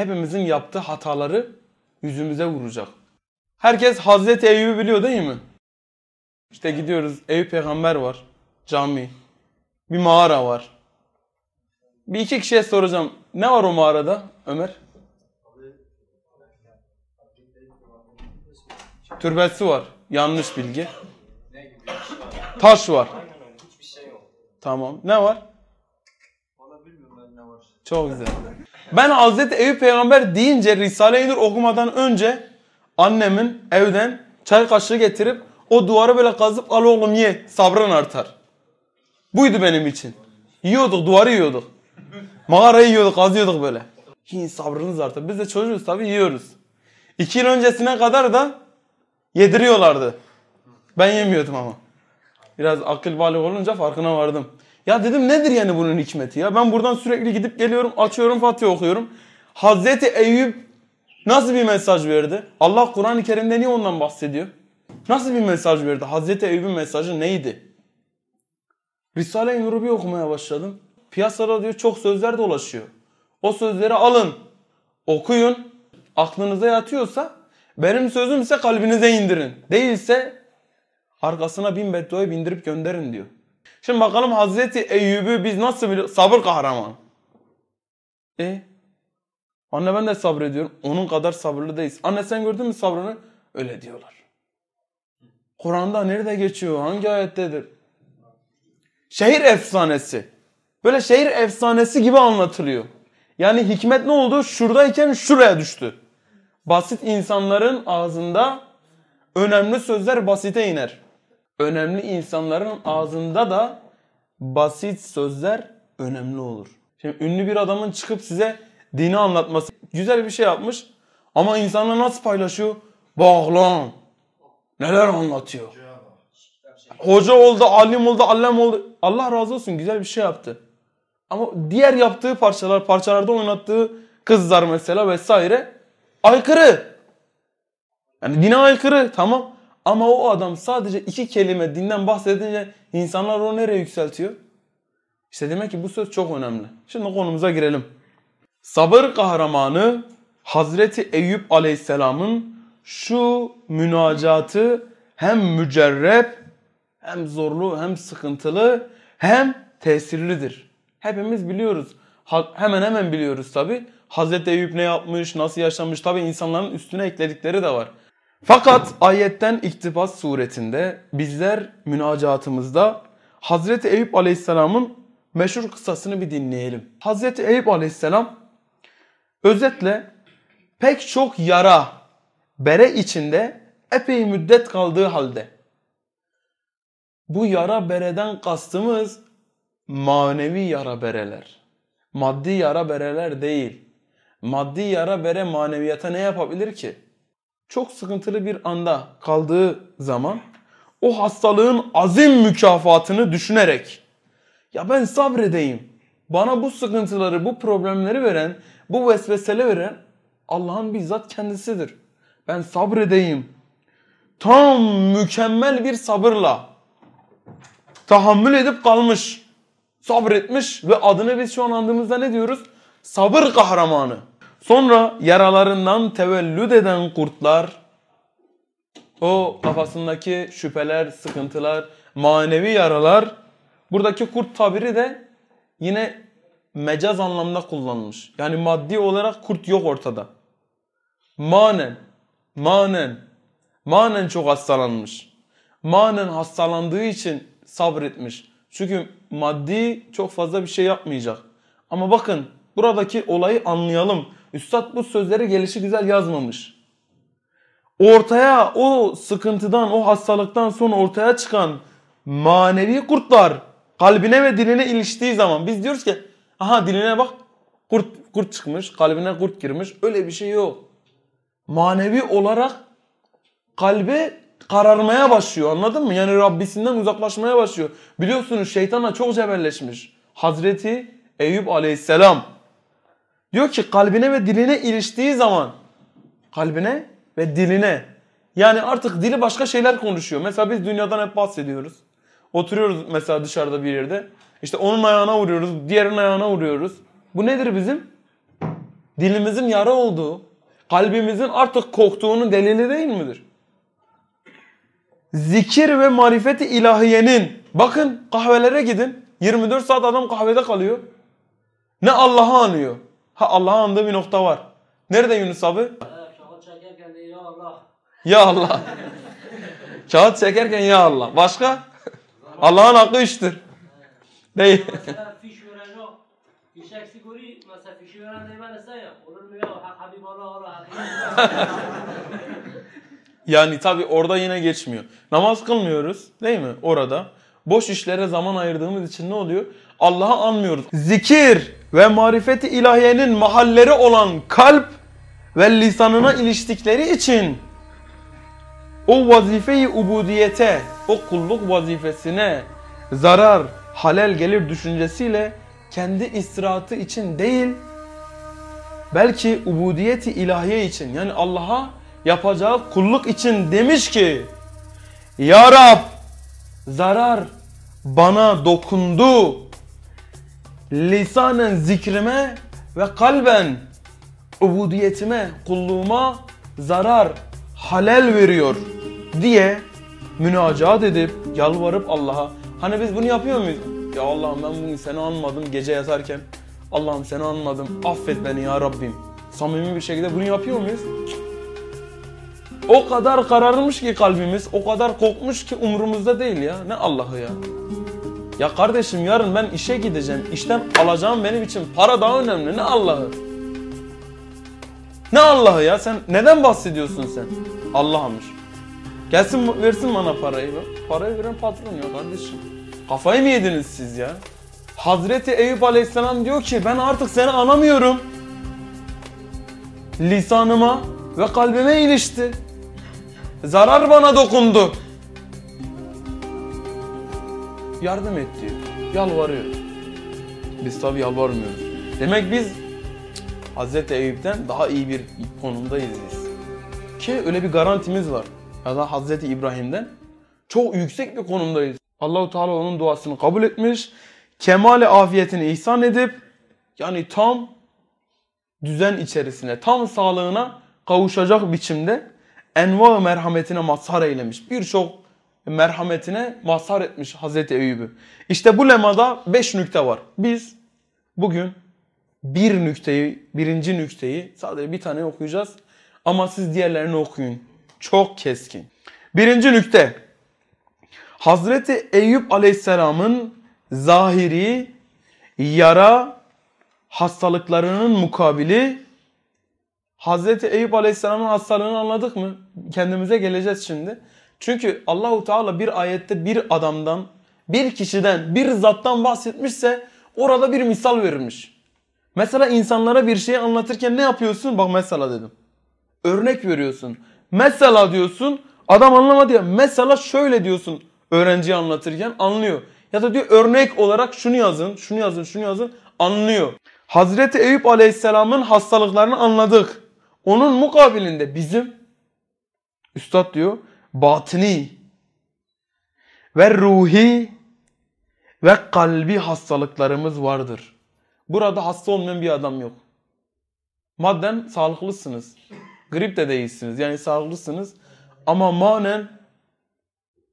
hepimizin yaptığı hataları yüzümüze vuracak. Herkes Hazreti Eyüp'ü biliyor değil mi? İşte gidiyoruz Eyüp peygamber var. Cami. Bir mağara var. Bir iki kişiye soracağım. Ne var o mağarada Ömer? Türbesi var. Yanlış bilgi. Taş var. Şey. Tamam. Ne var? Valla bilmiyorum ben ne var. Çok güzel. Ben Hazreti Eyüp peygamber deyince Risale-i Nur okumadan önce annemin evden çay kaşığı getirip o duvarı böyle kazıp al oğlum ye sabrın artar. Buydu benim için. Yiyorduk duvarı yiyorduk. Mağarayı yiyorduk kazıyorduk böyle. Yiyin sabrınız artar. Biz de çocuğuz tabii yiyoruz. İki yıl öncesine kadar da yediriyorlardı. Ben yemiyordum ama. Biraz akıl balik olunca farkına vardım. Ya dedim nedir yani bunun hikmeti ya? Ben buradan sürekli gidip geliyorum, açıyorum, Fatiha okuyorum. Hazreti Eyüp nasıl bir mesaj verdi? Allah Kur'an-ı Kerim'de niye ondan bahsediyor? Nasıl bir mesaj verdi? Hazreti Eyüp'ün mesajı neydi? Risale-i Nur'u bir okumaya başladım. Piyasada diyor çok sözler dolaşıyor. O sözleri alın, okuyun. Aklınıza yatıyorsa benim sözüm ise kalbinize indirin. Değilse arkasına bin bedduayı bindirip gönderin diyor. Şimdi bakalım Hazreti Eyüp'ü biz nasıl biliyoruz? Sabır kahraman. E? Anne ben de sabrediyorum. Onun kadar sabırlı değiliz. Anne sen gördün mü sabrını? Öyle diyorlar. Kur'an'da nerede geçiyor? Hangi ayettedir? Şehir efsanesi. Böyle şehir efsanesi gibi anlatılıyor. Yani hikmet ne oldu? Şuradayken şuraya düştü. Basit insanların ağzında önemli sözler basite iner. Önemli insanların ağzında da basit sözler önemli olur. Şimdi ünlü bir adamın çıkıp size dini anlatması güzel bir şey yapmış ama insanlar nasıl paylaşıyor? Bak lan neler anlatıyor. Hoca oldu, alim oldu, allem oldu. Allah razı olsun güzel bir şey yaptı. Ama diğer yaptığı parçalar, parçalarda oynattığı kızlar mesela vesaire aykırı. Yani dine aykırı tamam. Ama o adam sadece iki kelime dinden bahsedince insanlar onu nereye yükseltiyor? İşte demek ki bu söz çok önemli. Şimdi konumuza girelim. Sabır kahramanı Hazreti Eyüp Aleyhisselam'ın şu münacatı hem mücerrep hem zorlu hem sıkıntılı hem tesirlidir. Hepimiz biliyoruz. Hemen hemen biliyoruz tabi. Hazreti Eyüp ne yapmış, nasıl yaşamış tabi insanların üstüne ekledikleri de var. Fakat ayetten iktibas suretinde bizler münacatımızda Hazreti Eyüp Aleyhisselam'ın meşhur kıssasını bir dinleyelim. Hazreti Eyüp Aleyhisselam özetle pek çok yara bere içinde epey müddet kaldığı halde bu yara bereden kastımız manevi yara bereler. Maddi yara bereler değil. Maddi yara bere maneviyata ne yapabilir ki? Çok sıkıntılı bir anda kaldığı zaman o hastalığın azim mükafatını düşünerek ya ben sabredeyim. Bana bu sıkıntıları, bu problemleri veren, bu vesveseleri veren Allah'ın bizzat kendisidir. Ben sabredeyim. Tam mükemmel bir sabırla tahammül edip kalmış. Sabretmiş ve adını biz şu an andığımızda ne diyoruz? Sabır kahramanı. Sonra yaralarından tevellüd eden kurtlar, o kafasındaki şüpheler, sıkıntılar, manevi yaralar, buradaki kurt tabiri de yine mecaz anlamda kullanılmış. Yani maddi olarak kurt yok ortada. Manen, manen, manen çok hastalanmış. Manen hastalandığı için sabretmiş. Çünkü maddi çok fazla bir şey yapmayacak. Ama bakın buradaki olayı anlayalım. Üstad bu sözleri gelişi güzel yazmamış. Ortaya o sıkıntıdan, o hastalıktan sonra ortaya çıkan manevi kurtlar kalbine ve diline iliştiği zaman biz diyoruz ki aha diline bak kurt kurt çıkmış, kalbine kurt girmiş. Öyle bir şey yok. Manevi olarak kalbi kararmaya başlıyor anladın mı? Yani Rabbisinden uzaklaşmaya başlıyor. Biliyorsunuz şeytanla çok cebelleşmiş. Hazreti Eyüp aleyhisselam. Diyor ki kalbine ve diline iliştiği zaman kalbine ve diline yani artık dili başka şeyler konuşuyor. Mesela biz dünyadan hep bahsediyoruz. Oturuyoruz mesela dışarıda bir yerde. İşte onun ayağına vuruyoruz, diğerinin ayağına vuruyoruz. Bu nedir bizim? dilimizin yara olduğu, kalbimizin artık koktuğunun delili değil midir? Zikir ve marifeti ilahiyenin bakın kahvelere gidin 24 saat adam kahvede kalıyor. Ne Allah'ı anıyor. Ha Allah'ı andığı bir nokta var. Nerede Yunus abi? Kağıt çekerken ya Allah. Ya Allah. Kağıt çekerken ya Allah. Başka? Allah'ın hakkı iştir. Değil. Yani tabi orada yine geçmiyor. Namaz kılmıyoruz değil mi orada? Boş işlere zaman ayırdığımız için ne oluyor? Allah'ı anmıyoruz. Zikir ve marifeti ilahiyenin mahalleri olan kalp ve lisanına iliştikleri için o vazifeyi ubudiyete, o kulluk vazifesine zarar, halel gelir düşüncesiyle kendi istirahatı için değil, belki ubudiyeti ilahiye için yani Allah'a yapacağı kulluk için demiş ki Ya Rab zarar bana dokundu lisanen zikrime ve kalben ubudiyetime, kulluğuma zarar, halel veriyor diye münacaat edip yalvarıp Allah'a hani biz bunu yapıyor muyuz? Ya Allah'ım ben bugün seni anmadım gece yatarken. Allah'ım seni anmadım. Affet beni ya Rabbim. Samimi bir şekilde bunu yapıyor muyuz? O kadar kararmış ki kalbimiz, o kadar kokmuş ki umurumuzda değil ya. Ne Allah'ı ya. Ya kardeşim yarın ben işe gideceğim. İşten alacağım benim için para daha önemli. Ne Allah'ı? Ne Allah'ı ya? Sen neden bahsediyorsun sen? Allah'mış. Gelsin versin bana parayı. Parayı veren patron ya kardeşim. Kafayı mı yediniz siz ya? Hazreti Eyüp Aleyhisselam diyor ki ben artık seni anamıyorum. Lisanıma ve kalbime ilişti. Zarar bana dokundu. Yardım et diyor. Yalvarıyor. Biz tabi yalvarmıyoruz. Demek biz Hazreti Eyüp'ten daha iyi bir konumdayız biz. Ki öyle bir garantimiz var. Ya da Hazreti İbrahim'den çok yüksek bir konumdayız. Allahu Teala onun duasını kabul etmiş. Kemale afiyetini ihsan edip yani tam düzen içerisine, tam sağlığına kavuşacak biçimde enva merhametine mazhar eylemiş. Birçok merhametine mazhar etmiş Hazreti Eyüp'ü. İşte bu lemada beş nükte var. Biz bugün bir nükteyi, birinci nükteyi sadece bir tane okuyacağız. Ama siz diğerlerini okuyun. Çok keskin. Birinci nükte. Hazreti Eyüp Aleyhisselam'ın zahiri yara hastalıklarının mukabili Hazreti Eyüp Aleyhisselam'ın hastalığını anladık mı? Kendimize geleceğiz şimdi. Çünkü Allahu Teala bir ayette bir adamdan, bir kişiden, bir zattan bahsetmişse orada bir misal verilmiş. Mesela insanlara bir şeyi anlatırken ne yapıyorsun? Bak mesela dedim. Örnek veriyorsun. Mesela diyorsun. Adam anlamadı ya. Mesela şöyle diyorsun. Öğrenciye anlatırken anlıyor. Ya da diyor örnek olarak şunu yazın, şunu yazın, şunu yazın. Anlıyor. Hazreti Eyüp Aleyhisselam'ın hastalıklarını anladık. Onun mukabilinde bizim Üstad diyor batini ve ruhi ve kalbi hastalıklarımız vardır. Burada hasta olmayan bir adam yok. Madden sağlıklısınız. Grip de değilsiniz. Yani sağlıklısınız. Ama manen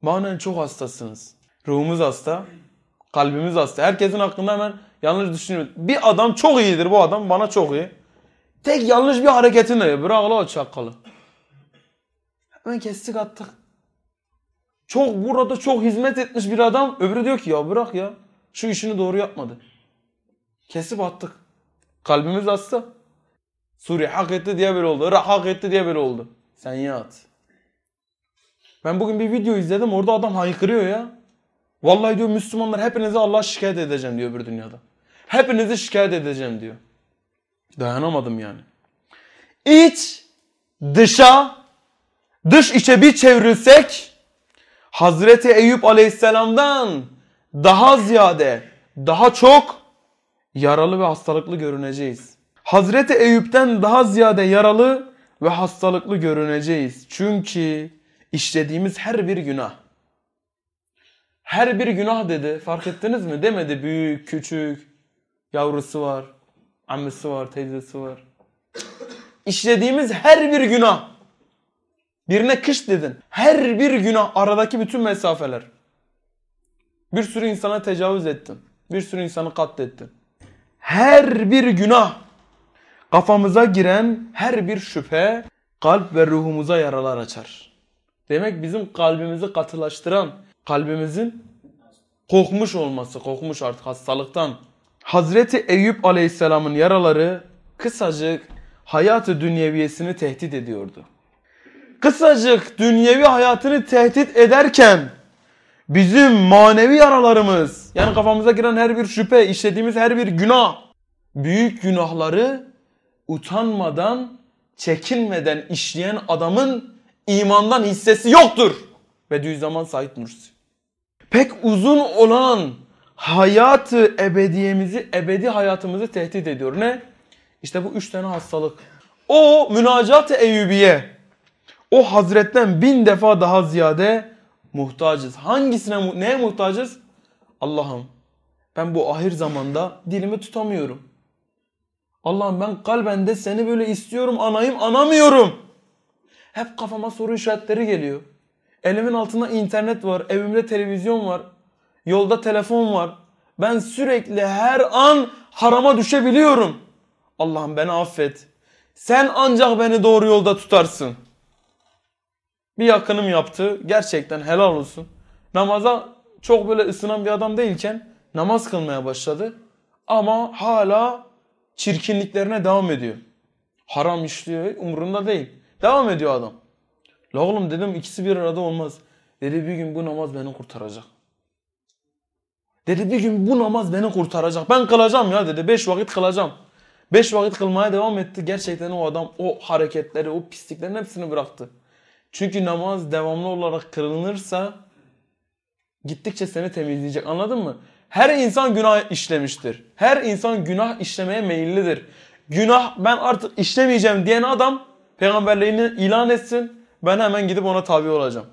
manen çok hastasınız. Ruhumuz hasta. Kalbimiz hasta. Herkesin hakkında hemen yanlış düşünüyor. Bir adam çok iyidir bu adam. Bana çok iyi. Tek yanlış bir hareketini bırak la o çakalı. Hemen kestik attık. Çok burada çok hizmet etmiş bir adam. Öbürü diyor ki ya bırak ya. Şu işini doğru yapmadı. Kesip attık. Kalbimiz hasta. Suriye hak etti diye böyle oldu. Irak hak etti diye böyle oldu. Sen yat. Ben bugün bir video izledim. Orada adam haykırıyor ya. Vallahi diyor Müslümanlar hepinizi Allah'a şikayet edeceğim diyor bir dünyada. Hepinizi şikayet edeceğim diyor. Dayanamadım yani. İç dışa dış içe bir çevrilsek Hazreti Eyüp Aleyhisselam'dan daha ziyade, daha çok yaralı ve hastalıklı görüneceğiz. Hazreti Eyüp'ten daha ziyade yaralı ve hastalıklı görüneceğiz. Çünkü işlediğimiz her bir günah. Her bir günah dedi. Fark ettiniz mi? Demedi büyük, küçük, yavrusu var, annesi var, teyzesi var. İşlediğimiz her bir günah. Birine kış dedin. Her bir günah aradaki bütün mesafeler. Bir sürü insana tecavüz ettin. Bir sürü insanı katlettin. Her bir günah kafamıza giren her bir şüphe kalp ve ruhumuza yaralar açar. Demek bizim kalbimizi katılaştıran, kalbimizin kokmuş olması, kokmuş artık hastalıktan. Hazreti Eyüp Aleyhisselam'ın yaraları kısacık hayatı dünyeviyesini tehdit ediyordu. Kısacık dünyevi hayatını tehdit ederken bizim manevi yaralarımız yani kafamıza giren her bir şüphe, işlediğimiz her bir günah, büyük günahları utanmadan, çekinmeden işleyen adamın imandan hissesi yoktur. Bediüzzaman Said Nursi. Pek uzun olan hayatı ebediyemizi, ebedi hayatımızı tehdit ediyor. Ne? İşte bu üç tane hastalık. O münacat-ı Eyyubiye. O hazretten bin defa daha ziyade muhtacız. Hangisine, neye muhtacız? Allah'ım ben bu ahir zamanda dilimi tutamıyorum. Allah'ım ben kalbende seni böyle istiyorum anayım anamıyorum. Hep kafama soru işaretleri geliyor. Elimin altında internet var, evimde televizyon var, yolda telefon var. Ben sürekli her an harama düşebiliyorum. Allah'ım beni affet. Sen ancak beni doğru yolda tutarsın. Bir yakınım yaptı. Gerçekten helal olsun. Namaza çok böyle ısınan bir adam değilken namaz kılmaya başladı. Ama hala çirkinliklerine devam ediyor. Haram işliyor umurunda değil. Devam ediyor adam. La oğlum dedim ikisi bir arada olmaz. Dedi bir gün bu namaz beni kurtaracak. Dedi bir gün bu namaz beni kurtaracak. Ben kılacağım ya dedi. Beş vakit kılacağım. Beş vakit kılmaya devam etti. Gerçekten o adam o hareketleri, o pisliklerin hepsini bıraktı. Çünkü namaz devamlı olarak kılınırsa gittikçe seni temizleyecek. Anladın mı? Her insan günah işlemiştir. Her insan günah işlemeye meyillidir. Günah ben artık işlemeyeceğim diyen adam peygamberliğini ilan etsin. Ben hemen gidip ona tabi olacağım.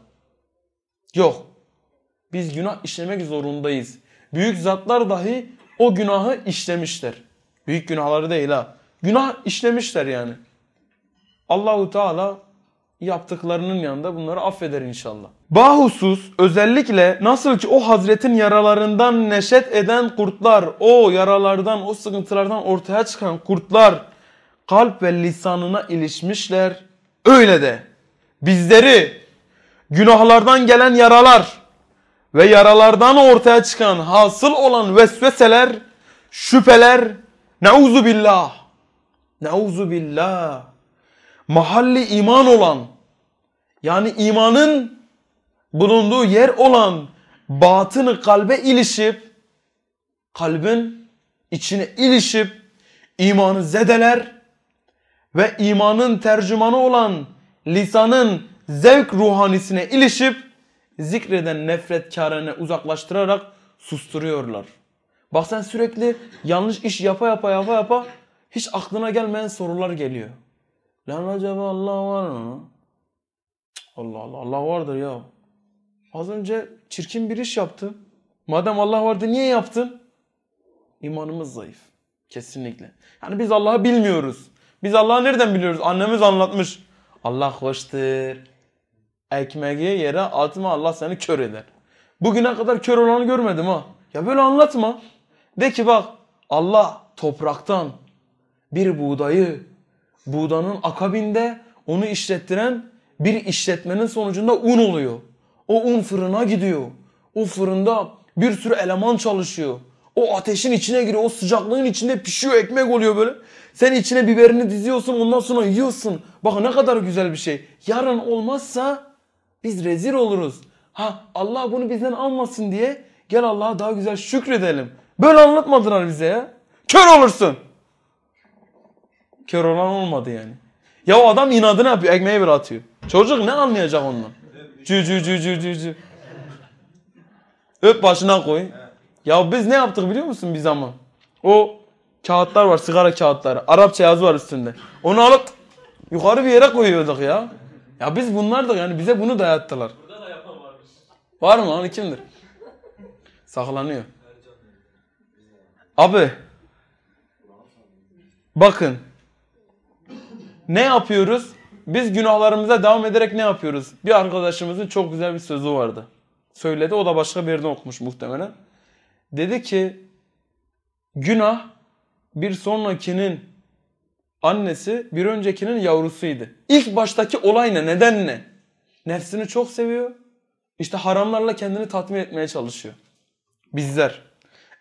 Yok. Biz günah işlemek zorundayız. Büyük zatlar dahi o günahı işlemişler. Büyük günahları değil ha. Günah işlemişler yani. Allahu Teala yaptıklarının yanında bunları affeder inşallah. Bahusus özellikle nasıl ki o hazretin yaralarından neşet eden kurtlar, o yaralardan, o sıkıntılardan ortaya çıkan kurtlar kalp ve lisanına ilişmişler. Öyle de bizleri günahlardan gelen yaralar ve yaralardan ortaya çıkan hasıl olan vesveseler, şüpheler, neuzu billah, neuzu billah, mahalli iman olan, yani imanın bulunduğu yer olan batını kalbe ilişip, kalbin içine ilişip imanı zedeler ve imanın tercümanı olan lisanın zevk ruhanisine ilişip zikreden nefretkarene uzaklaştırarak susturuyorlar. Bak sen sürekli yanlış iş yapa yapa yapa yapa hiç aklına gelmeyen sorular geliyor. Lan acaba Allah var mı? Allah Allah Allah vardır ya. Az önce çirkin bir iş yaptı. Madem Allah vardı niye yaptın? İmanımız zayıf. Kesinlikle. Yani biz Allah'ı bilmiyoruz. Biz Allah'ı nereden biliyoruz? Annemiz anlatmış. Allah hoştur. Ekmeği yere atma Allah seni kör eder. Bugüne kadar kör olanı görmedim ha. Ya böyle anlatma. De ki bak Allah topraktan bir buğdayı buğdanın akabinde onu işlettiren bir işletmenin sonucunda un oluyor. O un fırına gidiyor. O fırında bir sürü eleman çalışıyor. O ateşin içine giriyor. O sıcaklığın içinde pişiyor ekmek oluyor böyle. Sen içine biberini diziyorsun ondan sonra yiyorsun. Bak ne kadar güzel bir şey. Yarın olmazsa biz rezil oluruz. Ha Allah bunu bizden almasın diye gel Allah'a daha güzel şükredelim. Böyle anlatmadılar bize ya. Kör olursun. Kör olan olmadı yani. Ya o adam inadını yapıyor. Ekmeği bir atıyor. Çocuk ne anlayacak ondan? Cü cü cü cü cü cü. Öp başına koy. Ya biz ne yaptık biliyor musun bir zaman? O kağıtlar var, sigara kağıtları. Arapça yazı var üstünde. Onu alıp yukarı bir yere koyuyorduk ya. Ya biz bunlardık yani bize bunu dayattılar. Burada da yapan varmış. Var mı? Onu kimdir? Saklanıyor. Abi. Bakın. Ne yapıyoruz? Biz günahlarımıza devam ederek ne yapıyoruz? Bir arkadaşımızın çok güzel bir sözü vardı. Söyledi o da başka bir yerden okumuş muhtemelen. Dedi ki günah bir sonrakinin annesi bir öncekinin yavrusuydu. İlk baştaki olay ne? Neden ne? Nefsini çok seviyor. İşte haramlarla kendini tatmin etmeye çalışıyor. Bizler.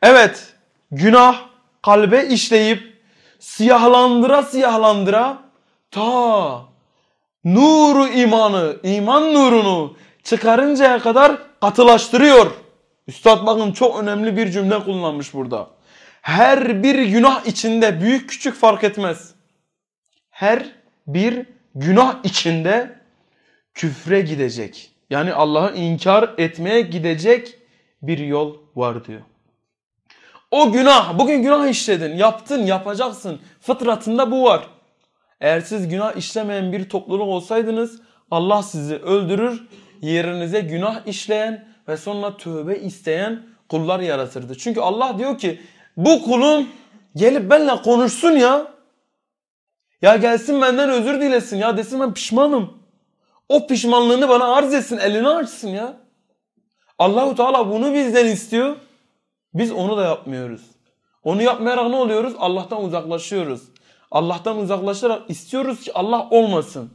Evet günah kalbe işleyip siyahlandıra siyahlandıra ta nuru imanı, iman nurunu çıkarıncaya kadar katılaştırıyor. Üstad bakın çok önemli bir cümle kullanmış burada. Her bir günah içinde büyük küçük fark etmez. Her bir günah içinde küfre gidecek. Yani Allah'ı inkar etmeye gidecek bir yol var diyor. O günah, bugün günah işledin, yaptın, yapacaksın. Fıtratında bu var. Eğer siz günah işlemeyen bir topluluk olsaydınız Allah sizi öldürür, yerinize günah işleyen ve sonra tövbe isteyen kullar yaratırdı. Çünkü Allah diyor ki bu kulum gelip benimle konuşsun ya. Ya gelsin benden özür dilesin ya desin ben pişmanım. O pişmanlığını bana arz etsin, elini açsın ya. Allahu Teala bunu bizden istiyor. Biz onu da yapmıyoruz. Onu yapmayarak ne oluyoruz? Allah'tan uzaklaşıyoruz. Allah'tan uzaklaşarak istiyoruz ki Allah olmasın.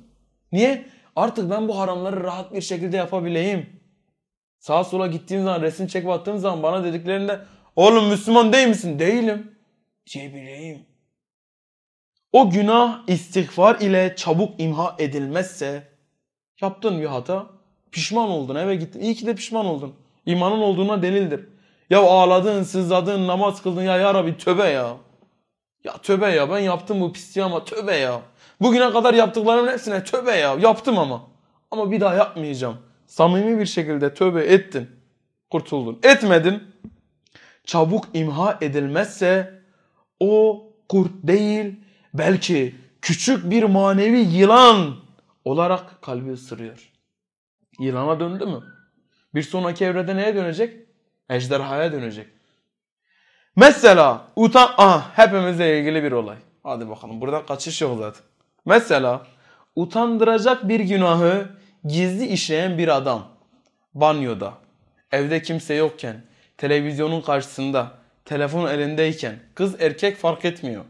Niye? Artık ben bu haramları rahat bir şekilde yapabileyim. Sağa sola gittiğim zaman resim çekip attığım zaman bana dediklerinde oğlum Müslüman değil misin? Değilim. Diyebileyim. O günah istiğfar ile çabuk imha edilmezse yaptın bir hata pişman oldun eve gittin. İyi ki de pişman oldun. İmanın olduğuna delildir. Ya ağladın, sızladın, namaz kıldın ya ya Rabbi tövbe ya. Ya tövbe ya ben yaptım bu pisliği ama tövbe ya. Bugüne kadar yaptıklarımın hepsine tövbe ya. Yaptım ama. Ama bir daha yapmayacağım. Samimi bir şekilde tövbe ettin. Kurtuldun. Etmedin. Çabuk imha edilmezse o kurt değil belki küçük bir manevi yılan olarak kalbi ısırıyor. Yılana döndü mü? Bir sonraki evrede neye dönecek? Ejderhaya dönecek. Mesela utan... Aha hepimizle ilgili bir olay. Hadi bakalım buradan kaçış yok zaten. Mesela utandıracak bir günahı gizli işleyen bir adam. Banyoda, evde kimse yokken, televizyonun karşısında, telefon elindeyken, kız erkek fark etmiyor.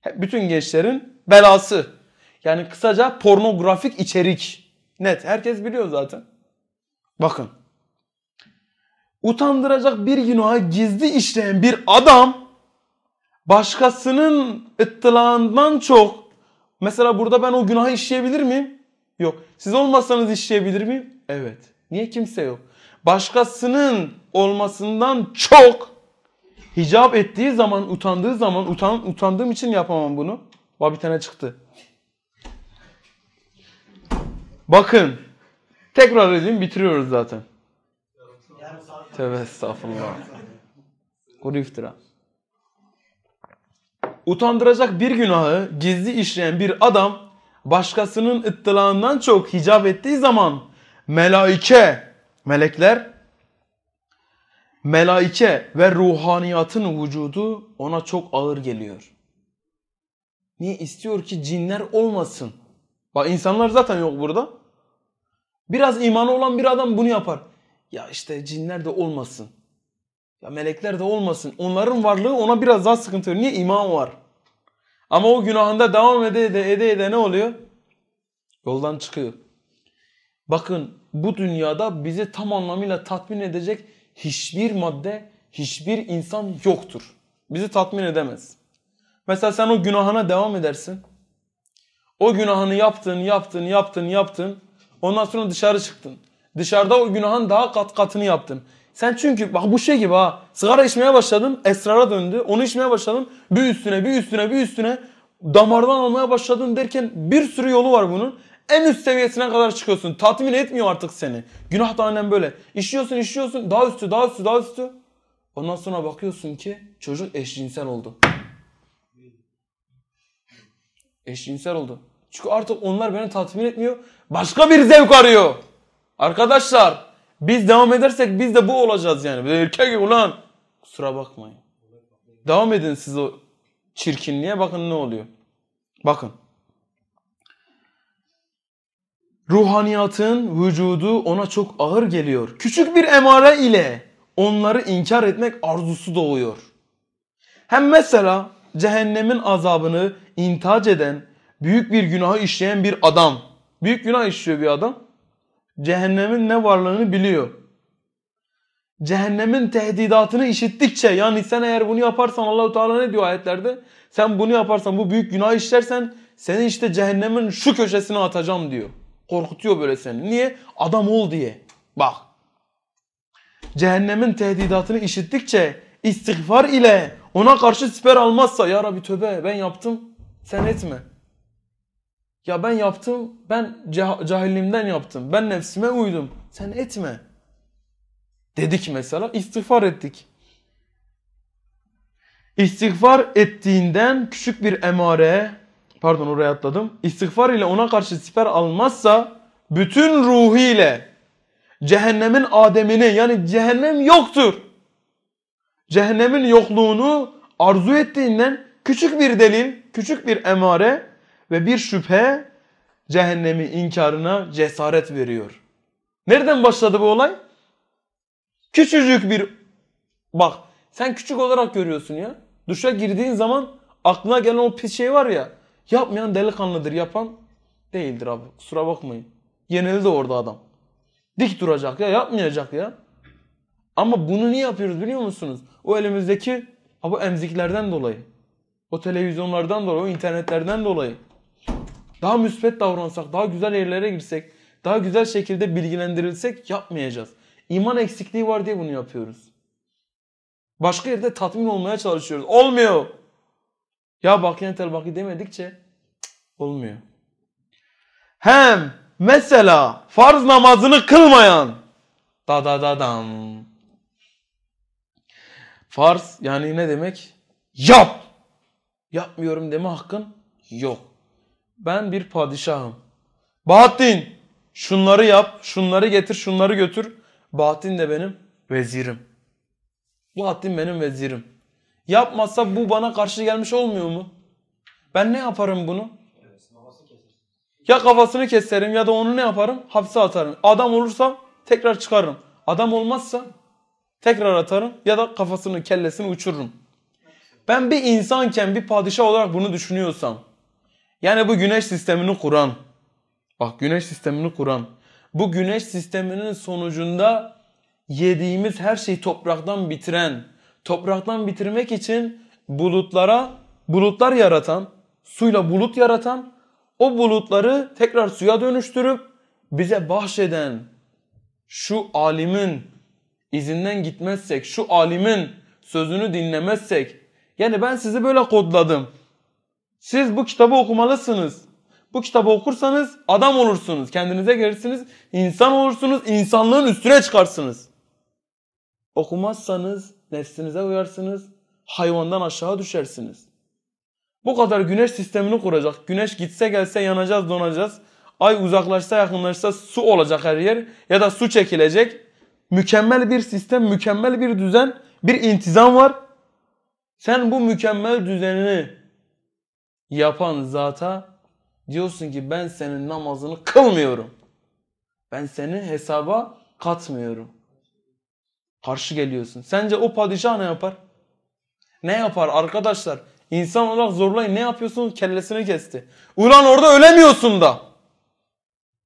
Hep bütün gençlerin belası. Yani kısaca pornografik içerik. Net. Herkes biliyor zaten. Bakın. Utandıracak bir günahı gizli işleyen bir adam başkasının ıttılağından çok mesela burada ben o günahı işleyebilir miyim? Yok. Siz olmasanız işleyebilir miyim? Evet. Niye kimse yok? Başkasının olmasından çok hicap ettiği zaman, utandığı zaman, utan, utandığım için yapamam bunu. Bak bir tane çıktı. Bakın. Tekrar edeyim bitiriyoruz zaten. Tövbe estağfurullah. Kuru iftira. Utandıracak bir günahı gizli işleyen bir adam başkasının ıttılağından çok hicap ettiği zaman melaike, melekler melaike ve ruhaniyatın vücudu ona çok ağır geliyor. Niye istiyor ki cinler olmasın? Bak insanlar zaten yok burada. Biraz imanı olan bir adam bunu yapar. Ya işte cinler de olmasın. Ya melekler de olmasın. Onların varlığı ona biraz daha sıkıntı veriyor. Niye? iman var. Ama o günahında devam ede ede ede, ede ne oluyor? Yoldan çıkıyor. Bakın bu dünyada bizi tam anlamıyla tatmin edecek hiçbir madde, hiçbir insan yoktur. Bizi tatmin edemez. Mesela sen o günahına devam edersin. O günahını yaptın, yaptın, yaptın, yaptın. Ondan sonra dışarı çıktın. Dışarıda o günahın daha kat katını yaptın. Sen çünkü bak bu şey gibi ha. Sigara içmeye başladın, esrara döndü. Onu içmeye başladın, bir üstüne, bir üstüne, bir üstüne. Damardan almaya başladın derken bir sürü yolu var bunun. En üst seviyesine kadar çıkıyorsun. Tatmin etmiyor artık seni. Günah da aynen böyle. İşiyorsun, işiyorsun. Daha üstü, daha üstü, daha üstü. Ondan sonra bakıyorsun ki çocuk eşcinsel oldu. Eşcinsel oldu. Çünkü artık onlar beni tatmin etmiyor. Başka bir zevk arıyor. Arkadaşlar biz devam edersek biz de bu olacağız yani. Bir erkek ulan. Kusura bakmayın. Devam edin siz o çirkinliğe bakın ne oluyor. Bakın. ruhaniyatın vücudu ona çok ağır geliyor. Küçük bir emare ile onları inkar etmek arzusu doğuyor. Hem mesela cehennemin azabını intihac eden, büyük bir günahı işleyen bir adam, büyük günah işliyor bir adam, cehennemin ne varlığını biliyor. Cehennemin tehdidatını işittikçe yani sen eğer bunu yaparsan Allahu Teala ne diyor ayetlerde? Sen bunu yaparsan bu büyük günah işlersen seni işte cehennemin şu köşesine atacağım diyor. Korkutuyor böyle seni. Niye? Adam ol diye. Bak. Cehennemin tehdidatını işittikçe istiğfar ile ona karşı siper almazsa ya Rabbi tövbe ben yaptım sen etme. Ya ben yaptım ben cah- cahilliğimden yaptım ben nefsime uydum sen etme. Dedik mesela istiğfar ettik. İstiğfar ettiğinden küçük bir emare pardon oraya atladım. İstiğfar ile ona karşı siper almazsa bütün ruhiyle cehennemin ademini yani cehennem yoktur. Cehennemin yokluğunu arzu ettiğinden küçük bir delil, küçük bir emare ve bir şüphe cehennemi inkarına cesaret veriyor. Nereden başladı bu olay? Küçücük bir bak sen küçük olarak görüyorsun ya. Duşa girdiğin zaman aklına gelen o pis şey var ya. Yapmayan delikanlıdır yapan değildir abi. Kusura bakmayın. Yenildi orada adam. Dik duracak ya yapmayacak ya. Ama bunu niye yapıyoruz biliyor musunuz? O elimizdeki bu emziklerden dolayı. O televizyonlardan dolayı, o internetlerden dolayı. Daha müspet davransak, daha güzel yerlere girsek, daha güzel şekilde bilgilendirilsek yapmayacağız. İman eksikliği var diye bunu yapıyoruz. Başka yerde tatmin olmaya çalışıyoruz. Olmuyor. Ya bakiyen tel baki demedikçe cık, olmuyor. Hem mesela farz namazını kılmayan da da da dam. Farz yani ne demek? Yap. Yapmıyorum deme hakkın yok. Ben bir padişahım. Bahattin şunları yap, şunları getir, şunları götür. Bahattin de benim vezirim. Bahattin benim vezirim. Yapmazsa bu bana karşı gelmiş olmuyor mu? Ben ne yaparım bunu? Ya kafasını keserim ya da onu ne yaparım? Hapse atarım. Adam olursa tekrar çıkarırım. Adam olmazsa tekrar atarım ya da kafasını kellesini uçururum. Ben bir insanken bir padişah olarak bunu düşünüyorsam yani bu güneş sistemini kuran bak güneş sistemini kuran bu güneş sisteminin sonucunda yediğimiz her şeyi topraktan bitiren topraktan bitirmek için bulutlara bulutlar yaratan suyla bulut yaratan o bulutları tekrar suya dönüştürüp bize bahşeden şu alimin izinden gitmezsek, şu alimin sözünü dinlemezsek, yani ben sizi böyle kodladım. Siz bu kitabı okumalısınız. Bu kitabı okursanız adam olursunuz, kendinize gelirsiniz, insan olursunuz, insanlığın üstüne çıkarsınız. Okumazsanız nefsinize uyarsınız, hayvandan aşağı düşersiniz. Bu kadar güneş sistemini kuracak. Güneş gitse gelse yanacağız, donacağız. Ay uzaklaşsa yakınlaşsa su olacak her yer ya da su çekilecek. Mükemmel bir sistem, mükemmel bir düzen, bir intizam var. Sen bu mükemmel düzenini yapan zata diyorsun ki ben senin namazını kılmıyorum. Ben seni hesaba katmıyorum. Karşı geliyorsun. Sence o padişah ne yapar? Ne yapar arkadaşlar? İnsan olarak zorlayın. Ne yapıyorsun? Kellesini kesti. Ulan orada ölemiyorsun da.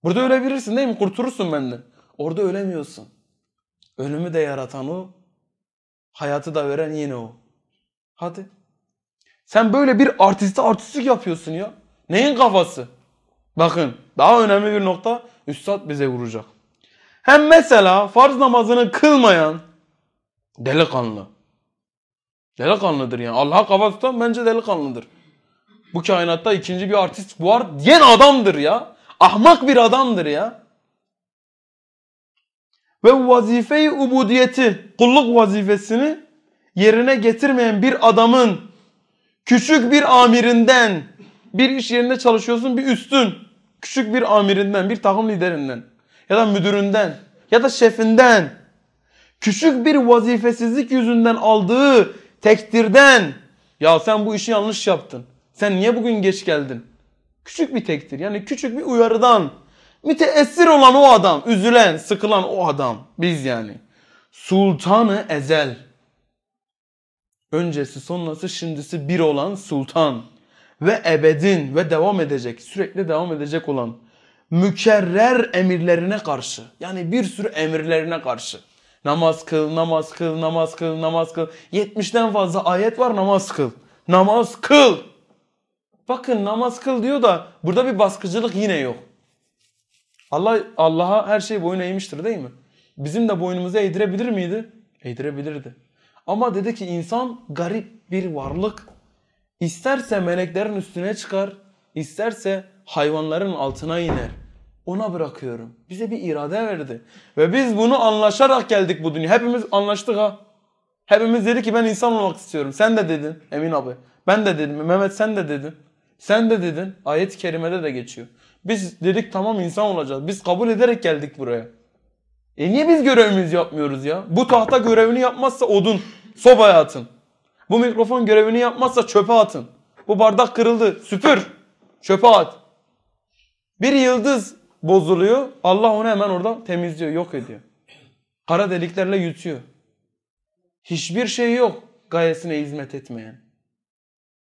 Burada ölebilirsin değil mi? Kurtulursun benden. Orada ölemiyorsun. Ölümü de yaratan o. Hayatı da veren yine o. Hadi. Sen böyle bir artiste artistlik yapıyorsun ya. Neyin kafası? Bakın daha önemli bir nokta Üstad bize vuracak. Hem mesela farz namazını kılmayan delikanlı. Delikanlıdır yani. Allah'a kafa tutan bence delikanlıdır. Bu kainatta ikinci bir artist var diyen adamdır ya. Ahmak bir adamdır ya. Ve vazife-i ubudiyeti, kulluk vazifesini yerine getirmeyen bir adamın küçük bir amirinden, bir iş yerinde çalışıyorsun bir üstün, küçük bir amirinden, bir takım liderinden ya da müdüründen ya da şefinden küçük bir vazifesizlik yüzünden aldığı tektirden ya sen bu işi yanlış yaptın. Sen niye bugün geç geldin? Küçük bir tektir yani küçük bir uyarıdan Müteessir olan o adam, üzülen, sıkılan o adam. Biz yani. Sultanı ezel. Öncesi sonrası şimdisi bir olan sultan. Ve ebedin ve devam edecek, sürekli devam edecek olan mükerrer emirlerine karşı. Yani bir sürü emirlerine karşı. Namaz kıl, namaz kıl, namaz kıl, namaz kıl. 70'ten fazla ayet var namaz kıl. Namaz kıl. Bakın namaz kıl diyor da burada bir baskıcılık yine yok. Allah Allah'a her şey boyun eğmiştir değil mi? Bizim de boynumuzu eğdirebilir miydi? Eğdirebilirdi. Ama dedi ki insan garip bir varlık. İsterse meleklerin üstüne çıkar, isterse hayvanların altına iner. Ona bırakıyorum. Bize bir irade verdi. Ve biz bunu anlaşarak geldik bu dünya. Hepimiz anlaştık ha. Hepimiz dedi ki ben insan olmak istiyorum. Sen de dedin Emin abi. Ben de dedim. Mehmet sen de dedin. Sen de dedin. Ayet-i kerimede de geçiyor. Biz dedik tamam insan olacağız. Biz kabul ederek geldik buraya. E niye biz görevimizi yapmıyoruz ya? Bu tahta görevini yapmazsa odun, sobaya atın. Bu mikrofon görevini yapmazsa çöpe atın. Bu bardak kırıldı, süpür, çöpe at. Bir yıldız bozuluyor, Allah onu hemen orada temizliyor, yok ediyor. Kara deliklerle yutuyor. Hiçbir şey yok gayesine hizmet etmeyen.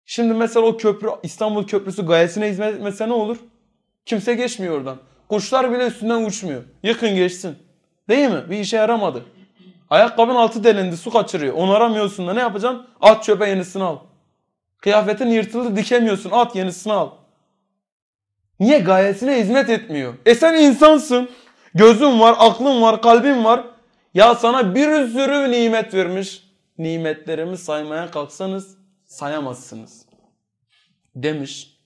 Şimdi mesela o köprü, İstanbul Köprüsü gayesine hizmet etmese ne olur? Kimse geçmiyor oradan. Kuşlar bile üstünden uçmuyor. Yıkın geçsin. Değil mi? Bir işe yaramadı. Ayakkabın altı delindi, su kaçırıyor. Onu aramıyorsun da ne yapacaksın? At çöpe yenisini al. Kıyafetin yırtıldı, dikemiyorsun. At yenisini al. Niye gayesine hizmet etmiyor? E sen insansın. Gözün var, aklın var, kalbin var. Ya sana bir sürü nimet vermiş. Nimetlerimi saymaya kalksanız sayamazsınız. Demiş.